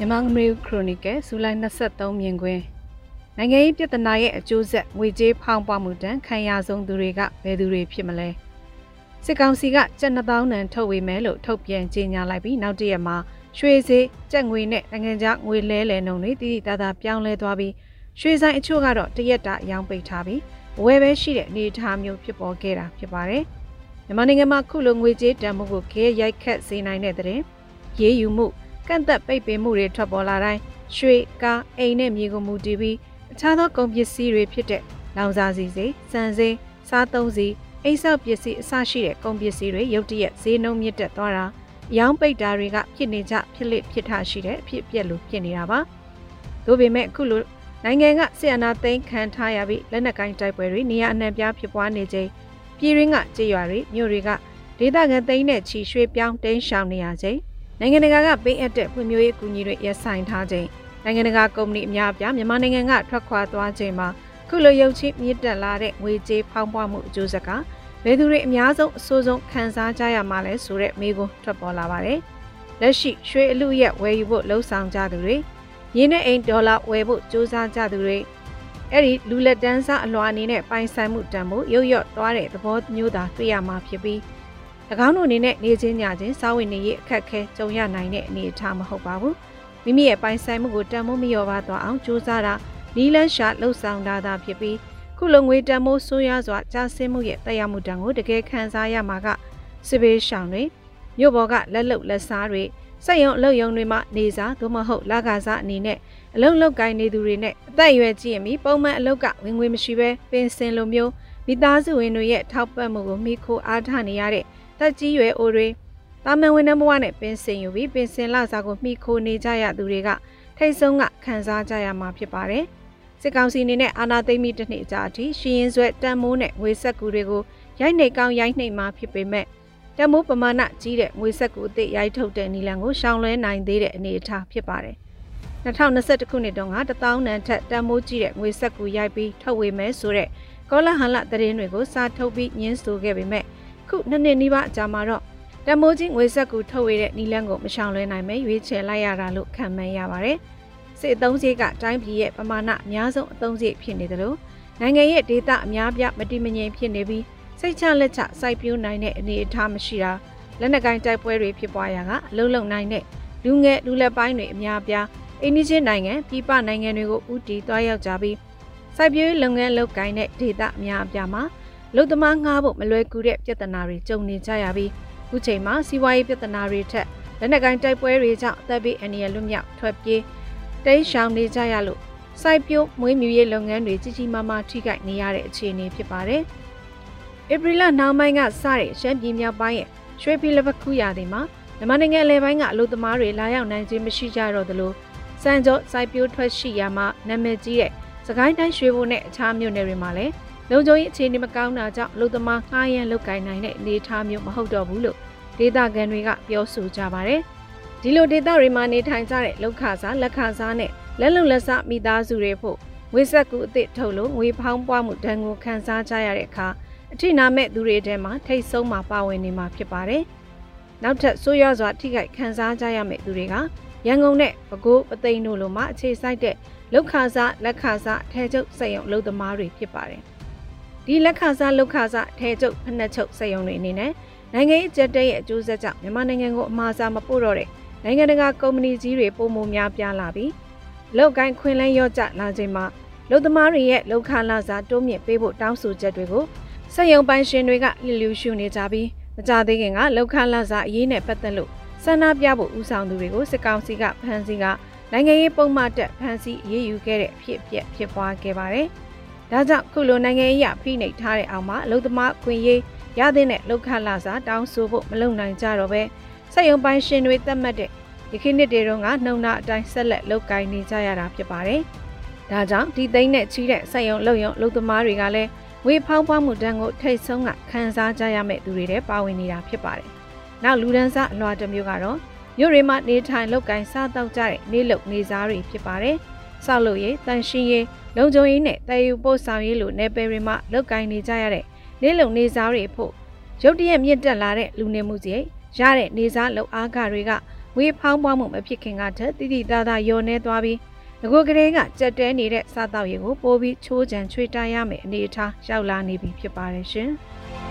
မြန်မာအမေရိခရိုနီကယ်ဇူလိုင်23မြင်ကွင်းနိုင်ငံရေးပြည်ထနာရဲ့အကျိုးဆက်ငွေကြေးဖောင်းပွားမှုတန်ခံရဆုံးသူတွေကဘယ်သူတွေဖြစ်မလဲစစ်ကောင်စီကကျပ်2000နန်ထုတ်ဝေမယ်လို့ထုတ်ပြန်ကြေညာလိုက်ပြီးနောက်တရက်မှာရွှေစေးကျပ်ငွေနဲ့နိုင်ငံခြားငွေလဲလှယ်နှုန်းတွေတည်တည်တသာပြောင်းလဲသွားပြီးရွှေဆိုင်အချို့ကတော့တရက်တာအယောင်ပိတ်ထားပြီးအဝယ်ပဲရှိတဲ့အနေအထားမျိုးဖြစ်ပေါ်ခဲ့တာဖြစ်ပါတယ်မြန်မာနိုင်ငံမှာခုလိုငွေကြေးတန်မှုကိုခဲရိုက်ခတ်စေနိုင်တဲ့တဲ့ရေးယူမှု ကန့်သက်ပိတ်ပင်မှုတွေထွက်ပေါ်လာတိုင်းရွှေကားအိမ်နဲ့မြေကိုမူတည်ပြီးအခြားသောကုန်ပစ္စည်းတွေဖြစ်တဲ့လောင်စာဆီစိစံစိစားသုံးစီအိမ်ဆောက်ပစ္စည်းအစရှိတဲ့ကုန်ပစ္စည်းတွေရုတ်တရက်ဈေးနှုန်းမြင့်တက်သွားတာရောင်းပိတ်တာတွေကဖြစ်နေကြဖြစ်လက်ဖြစ်ထရှိတဲ့အဖြစ်ပြက်လို့ဖြစ်နေတာပါ။ဒါပေမဲ့အခုလိုနိုင်ငံကဆီယနာသိမ်းခံထားရပြီးလက်နက်ကိုင်းတိုက်ပွဲတွေနေရာအနှံ့ပြားဖြစ်ပွားနေချိန်ပြည်ရင်းကကြေးရွာတွေမြို့တွေကဒေသခံသိမ်းတဲ့ချီရွှေပြောင်းတင်းရှောင်နေရချိန် နိုင်ငံတကာကပေးအပ်တဲ့ဖွံ့ဖြိုးရေးအကူအညီတွေရပ်ဆိုင်ထားခြင်းနိုင်ငံတကာကုမ္ပဏီအများအပြားမြန်မာနိုင်ငံကထွက်ခွာသွားခြင်းမှာခုလိုရုပ်ချင်းမြင့်တက်လာတဲ့ငွေကြေးဖောင်းပွားမှုအကျိုးဆက်ကဘယ်သူတွေအများဆုံးအဆိုးဆုံးခံစားကြရမှာလဲဆိုတဲ့မေးခွန်းထွက်ပေါ်လာပါတယ်။လက်ရှိရွှေအလူရက်ဝယ်ယူဖို့လှုံ့ဆော်ကြသူတွေရင်းနဲ့အိမ်ဒေါ်လာဝယ်ဖို့စူးစမ်းကြသူတွေအဲ့ဒီလူလက်တန်းစားအလွှာအနေနဲ့ပိုင်ဆိုင်မှုတန်ဖို့ရုပ်ရော့သွားတဲ့သဘောမျိုးသာတွေ့ရမှာဖြစ်ပြီး၎ င်းတို့အနေနဲ့နေချင်းညချင်းစားဝင်နေရေးအခက်ခဲကြုံရနိုင်တဲ့အနေအထားမဟုတ်ပါဘူးမိမိရဲ့ပိုင်ဆိုင်မှုကိုတန်မိုးမလျော့ပါသွားအောင်ကြိုးစားတာနီးလန်းရှာလှုပ်ဆောင်တာသာဖြစ်ပြီးခုလိုငွေတန်မိုးဆိုးရွားစွာကြာဆင်းမှုရဲ့တရားမှုတန်ကိုတကယ်ခံစားရမှာကစစ်ဘေးရှောင်တွေမြို့ပေါ်ကလက်လုံလက်စားတွေစက်ရုံအလုပ်ရုံတွေမှာနေစားသို့မဟုတ်လကားစားအနေနဲ့အလုံလောက်ကိုင်းနေသူတွေနဲ့အသက်အရွယ်ကြီးရင်ပြီးပုံမှန်အလုပ်ကဝင်ငွေမရှိဘဲပင်စင်လိုမျိုး မိသားစုဝင်တွေရဲ့ထောက်ပံ့မှုကိုမိခိုအားထားနေရတဲ့တက်ကြီးရွယ်အိုတွေတာမန်ဝန်ထမ်းဘဝနဲ့ပင်စင်ယူပြီးပင်စင်လစာကိုမှီခိုနေကြရသူတွေကထိတ်ဆုံးကခံစားကြရမှာဖြစ်ပါတယ်။စစ်ကောင်စီအနေနဲ့အာဏာသိမ်းပြီးတစ်နှစ်ကြာအထိရှီရင်ဆွဲတန်မိုးနဲ့ငွေဆက်ကူတွေကိုရိုက်နှိပ်ကောင်းရိုက်နှိပ်မှာဖြစ်ပေမဲ့တန်မိုးပမာဏကြီးတဲ့ငွေဆက်ကူအသစ်ရိုက်ထုတ်တဲ့နီလန်ကိုရှောင်လွှဲနိုင်သေးတဲ့အနေအထားဖြစ်ပါတယ်။2021ခုနှစ်တုန်းက1000နန်းထက်တန်မိုးကြီးတဲ့ငွေဆက်ကူရိုက်ပြီးထုတ်ဝေမယ်ဆိုတဲ့ ကောလာဟန်လသတင်းတွေကိုစာထုတ်ပြီးညင်းဆိုခဲ့ပေမဲ့ခုနှစ်နှစ်နီးပါးအကြာမှာတော့တမိုးကြီးငွေဆက်ကူထုတ်ဝေတဲ့နီလန်းကိုမရှောင်လွှဲနိုင်မဲရွေးချယ်လိုက်ရတာလို့ခံမှန်းရပါတယ်။စစ်အုံးစိတ်ကတိုင်းပြည်ရဲ့ပမာဏအများဆုံးအုံးစိတ်ဖြစ်နေတယ်လို့နိုင်ငံရဲ့ဒေသအများပြမတိမငြိမ်ဖြစ်နေပြီးစိတ်ချလက်ချစိုက်ပျိုးနိုင်တဲ့အနေအထားမရှိတာလက်နက်ကိုင်းတိုက်ပွဲတွေဖြစ်ပွားရာကအလုံးလုံးနိုင်တဲ့လူငယ်လူလက်ပိုင်းတွေအများပြအိန္ဒိချင်းနိုင်ငံပြည်ပနိုင်ငံတွေကိုဥတီသွားရောက်ကြပြီး စိုက်ပျိုးလုပ်ငန်းလုပ်ကိုင်းတဲ့ဒေသအများအပြားမှာလုံသမားငှားဖို့မလွယ်ကူတဲ့ပြဿနာတွေကြုံနေကြရပြီးခုချိန်မှာစီးပွားရေးပြဿနာတွေထက်လက်နက်ကိုင်းတိုက်ပွဲတွေကြောင့်အသက်ဘေးအန္တရာယ်လွတ်မြောက်ထွက်ပြေးတိမ်းရှောင်နေကြရလို့စိုက်ပျိုးမွေးမြူရေးလုပ်ငန်းတွေကြီးကြီးမားမားထိခိုက်နေရတဲ့အခြေအနေဖြစ်ပါတယ်။ဧပြီလနောက်ပိုင်းကစတဲ့ရှမ်းပြည်မြောက်ပိုင်းရဲ့ရွှေပြည်လပခုရာတွေမှာမြန်မာနိုင်ငံအလဲပိုင်းကအလို့သမားတွေလာရောက်နိုင်ခြင်းမရှိကြတော့သလိုစံကြောစိုက်ပျိုးထွက်ရှိရာမှာနာမည်ကြီးတဲ့ စကိုင်းတိုင်းရွှေဘိုနဲ့အခြားမြို့နယ်တွေမှာလည်းလုံခြုံရေးအခြေအနေမကောင်းတာကြောင့်လူသမားငှားရမ်းလုပ်ကိုင်နိုင်တဲ့အနေအထားမျိုးမဟုတ်တော့ဘူးလို့ဒေသခံတွေကပြောဆိုကြပါတယ်။ဒီလိုဒေသတွေမှာနေထိုင်ကြတဲ့လောက်ခစားလက်ခစားနဲ့လက်လုံလက်စားမိသားစုတွေဖို့ငွေဆက်ကူအစ်စ်ထုတ်လို့ငွေဖောင်းပွားမှုဒဏ်ကိုခံစားကြရတဲ့အခါအထိနာမဲ့သူတွေထဲမှာထိတ်ဆုံးမှာပါဝင်နေမှာဖြစ်ပါတယ်။ နောက်ထပ်ဆိုးရွားစွာထိခိုက်ခံစားကြရမယ့်သူတွေကရန်ကုန်နဲ့ပဲခူးပသိမ်တို့လိုမှအခြေစိုက်တဲ့လောက်ခစားလက်ခစားအထည်ချုပ်စက်ရုံအလုပ်သမားတွေဖြစ်ပါတယ်။ဒီလက်ခစားလုခစားထဲကျုပ်ဖနှက်ချုပ်စက်ရုံတွေအနေနဲ့နိုင်ငံရေးကြက်တဲ့ရဲ့အကျိုးဆက်ကြောင့်မြန်မာနိုင်ငံကိုအမှားစားမပို့တော့တဲ့နိုင်ငံတကာကုမ္ပဏီကြီးတွေပုံမများပြားလာပြီးလောက်ကိုင်းခွင်လန်းရော့ကျလာချိန်မှာလူသမားတွေရဲ့လောက်ခလာစားတိုးမြင့်ပေးဖို့တောင်းဆိုချက်တွေကိုစက်ရုံပိုင်ရှင်တွေကလှလူရှုနေကြပြီး မကြသေးခင်ကလောက်ခလာစားအရေးနဲ့ပတ်သက်လို့ဆန္ဒပြဖို့ဦးဆောင်သူတွေကိုစစ်ကောင်စီကဖမ်းဆီးကနိုင်ငံရေးပုံမှန်တက်ဖမ်းဆီးအရေးယူခဲ့တဲ့အဖြစ်အပျက်ဖြစ်ပွားခဲ့ပါတယ်။ဒါကြောင့်ခုလိုနိုင်ငံရေးအဖိနှိပ်ထားတဲ့အောင်မှာအလုသမားခွင့်ရေးရတဲ့နဲ့လောက်ခလာစာတောင်းဆိုဖို့မလုံနိုင်ကြတော့ပဲစက်ရုံပိုင်ရှင်တွေသတ်မှတ်တဲ့ဒီခေတ်နှစ်တွေတုန်းကနှုံနာအတိုင်းဆက်လက်လုပ်ကိုင်နေကြရတာဖြစ်ပါတယ်။ဒါကြောင့်ဒီသိန်းနဲ့ချီးတဲ့စက်ရုံလုံရုံလုံသမားတွေကလည်း ဝေဖောင်းပွားမှုတန်းကိုထိတ်ဆုံးကခံစားကြရမယ့်သူတွေတဲ့ပါဝင်နေတာဖြစ်ပါတယ်။နောက်လူဒန်းစားအလွှာတစ်မျိုးကတော့မြို့တွေမှာနေထိုင်လုပ်ကိုင်စားတောက်ကြတဲ့နေလုံနေစားတွေဖြစ်ပါတယ်။ဆောက်လုပ်ရေးတန်ရှင်းရေးလုံခြုံရေးနဲ့တည်ယူပို့ဆောင်ရေးလိုနယ်ပယ်တွေမှာလုပ်ကိုင်နေကြရတဲ့နေလုံနေစားတွေဖို့ရုတ်တရက်မြင့်တက်လာတဲ့လူနေမှုစရိတ်ရတဲ့နေစားလုံအားကတွေကငငွေဖောင်းပွားမှုမဖြစ်ခင်ကထက်တိတိသားသားယောနေသွားပြီး ငကိုကလေးကကြက်တဲနေတဲ့စားတောက်ရည်ကိုပိုးပြီးချိုးချံချွေတားရမယ်အနေအထားရောက်လာနေပြီဖြစ်ပါတယ်ရှင်။